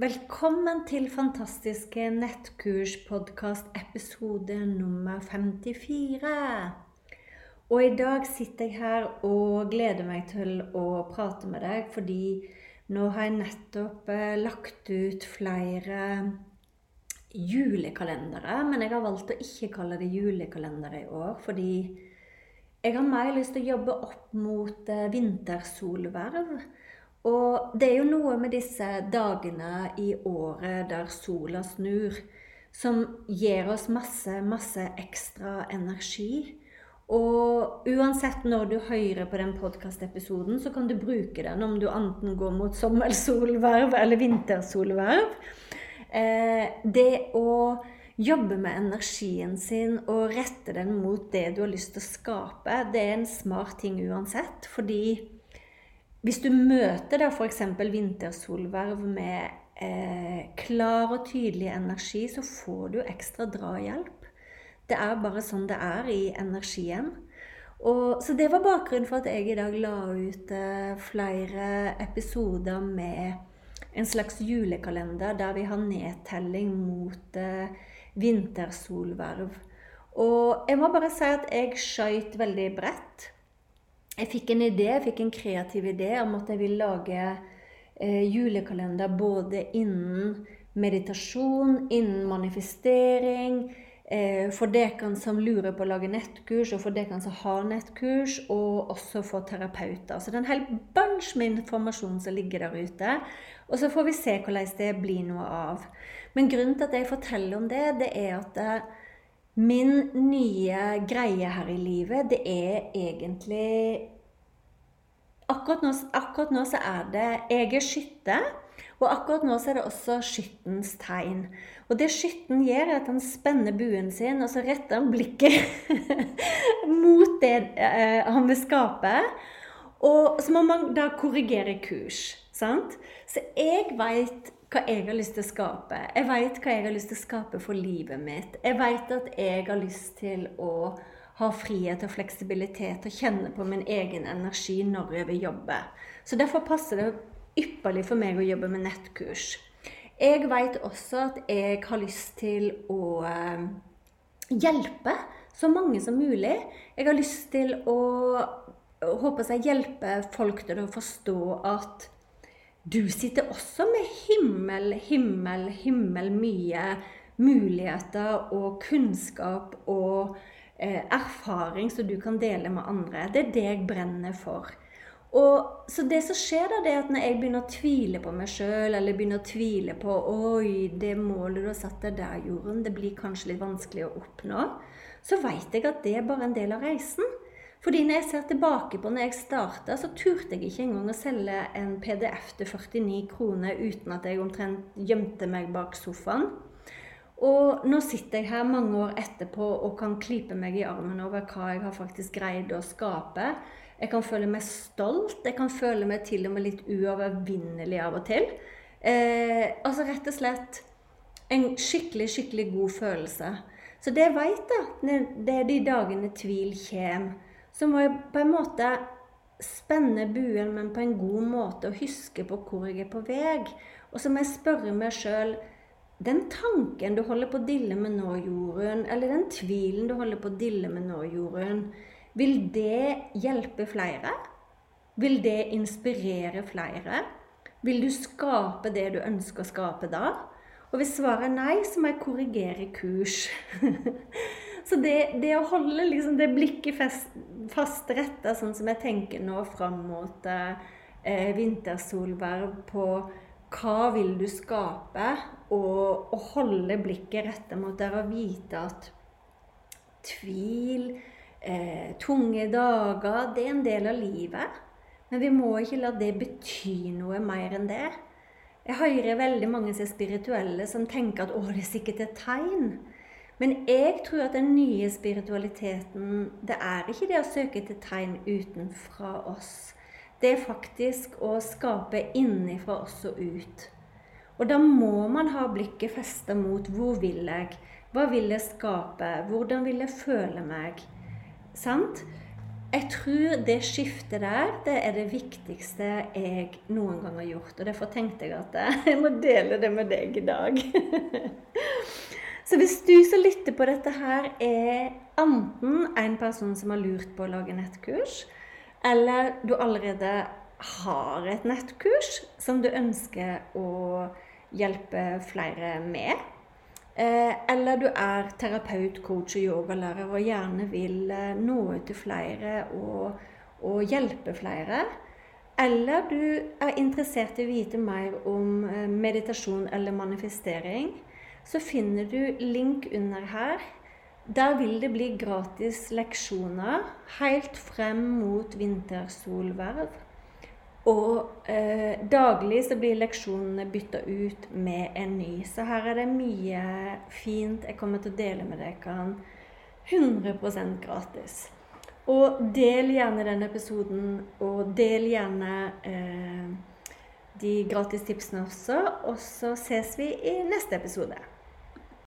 Velkommen til fantastiske nettkurspodkast episode nummer 54. Og i dag sitter jeg her og gleder meg til å prate med deg, fordi nå har jeg nettopp eh, lagt ut flere julekalendere. Men jeg har valgt å ikke kalle det julekalendere i år, fordi jeg har mer lyst til å jobbe opp mot eh, vintersolverv. Og det er jo noe med disse dagene i året der sola snur, som gir oss masse, masse ekstra energi. Og uansett når du hører på den podkastepisoden, så kan du bruke den om du enten går mot sommersolverv eller vintersolverv. Eh, det å jobbe med energien sin og rette den mot det du har lyst til å skape, det er en smart ting uansett. Fordi hvis du møter da f.eks. vintersolverv med eh, klar og tydelig energi, så får du ekstra drahjelp. Det er bare sånn det er i energien. Og, så det var bakgrunnen for at jeg i dag la ut eh, flere episoder med en slags julekalender der vi har nedtelling mot eh, vintersolverv. Og jeg må bare si at jeg skøyt veldig bredt jeg fikk en idé, jeg fikk en kreativ idé om at jeg vil lage eh, julekalender både innen meditasjon, innen manifestering, eh, for dere som lurer på å lage nettkurs, og for dere som har nettkurs, og også for terapeuter. Så det er en hel bunch med informasjon som ligger der ute. Og så får vi se hvordan det blir noe av. Men grunnen til at jeg forteller om det, det er at eh, Min nye greie her i livet, det er egentlig Akkurat nå, akkurat nå så er det Jeg er skytte. Og akkurat nå så er det også skyttens tegn. Og det skytten gjør, er at han spenner buen sin, og så retter han blikket mot det eh, han vil skape. Og så må man da korrigere kurs. Sant? Så jeg veit hva jeg har lyst til å skape. Jeg veit hva jeg har lyst til å skape for livet mitt. Jeg veit at jeg har lyst til å ha frihet og fleksibilitet og kjenne på min egen energi når jeg vil jobbe. Så derfor passer det ypperlig for meg å jobbe med nettkurs. Jeg veit også at jeg har lyst til å eh, hjelpe så mange som mulig. Jeg har lyst til å håper jeg hjelpe folk til å forstå at du sitter også med himmel, himmel, himmel mye muligheter og kunnskap og eh, erfaring som du kan dele med andre. Det er det jeg brenner for. Og, så det som skjer da, det er at når jeg begynner å tvile på meg sjøl, eller begynner å tvile på Oi, det målet du har satt deg der, Jorunn, det blir kanskje litt vanskelig å oppnå. Så veit jeg at det er bare en del av reisen. Fordi når jeg ser tilbake på når jeg starta, så turte jeg ikke engang å selge en PDF til 49 kroner uten at jeg omtrent gjemte meg bak sofaen. Og nå sitter jeg her mange år etterpå og kan klype meg i armen over hva jeg har faktisk greid å skape. Jeg kan føle meg stolt. Jeg kan føle meg til og med litt uovervinnelig av og til. Eh, altså rett og slett en skikkelig, skikkelig god følelse. Så det jeg veit, da, det er de dagene tvil kommer så må jeg på en måte spenne buen, men på en god måte, og huske på hvor jeg er på vei. Og så må jeg spørre meg sjøl den tanken du holder på å dille med nå, Jorunn, eller den tvilen du holder på å dille med nå, Jorunn, vil det hjelpe flere? Vil det inspirere flere? Vil du skape det du ønsker å skape da? Og hvis svaret er nei, så må jeg korrigere kurs. så det, det, å holde liksom det blikket fast, retta, sånn som jeg tenker nå fram mot eh, vintersolverv på hva vil du skape? Og, og holde blikket retta mot der og vite at tvil, eh, tunge dager, det er en del av livet. Men vi må ikke la det bety noe mer enn det. Jeg hører veldig mange som er spirituelle, som tenker at 'å, det er sikkert et tegn'. Men jeg tror at den nye spiritualiteten, det er ikke det å søke etter tegn utenfra oss det er faktisk å skape innenfra oss og ut. Og da må man ha blikket festa mot hvor vil jeg? Hva vil jeg skape? Hvordan vil jeg føle meg? Sant? Jeg tror det skiftet der, det er det viktigste jeg noen gang har gjort. Og derfor tenkte jeg at jeg må dele det med deg i dag. Så hvis du som lytter på dette her, er enten en person som har lurt på å lage nettkurs, eller du allerede har et nettkurs som du ønsker å hjelpe flere med. Eh, eller du er terapeut, coach og yogalærer og gjerne vil eh, nå ut til flere og, og hjelpe flere. Eller du er interessert i å vite mer om eh, meditasjon eller manifestering, så finner du link under her der vil det bli gratis leksjoner helt frem mot vintersolverv. Og eh, daglig så blir leksjonene bytta ut med en ny. Så her er det mye fint jeg kommer til å dele med dere 100% gratis. Og del gjerne denne episoden, og del gjerne eh, de gratis tipsene også. Og så ses vi i neste episode.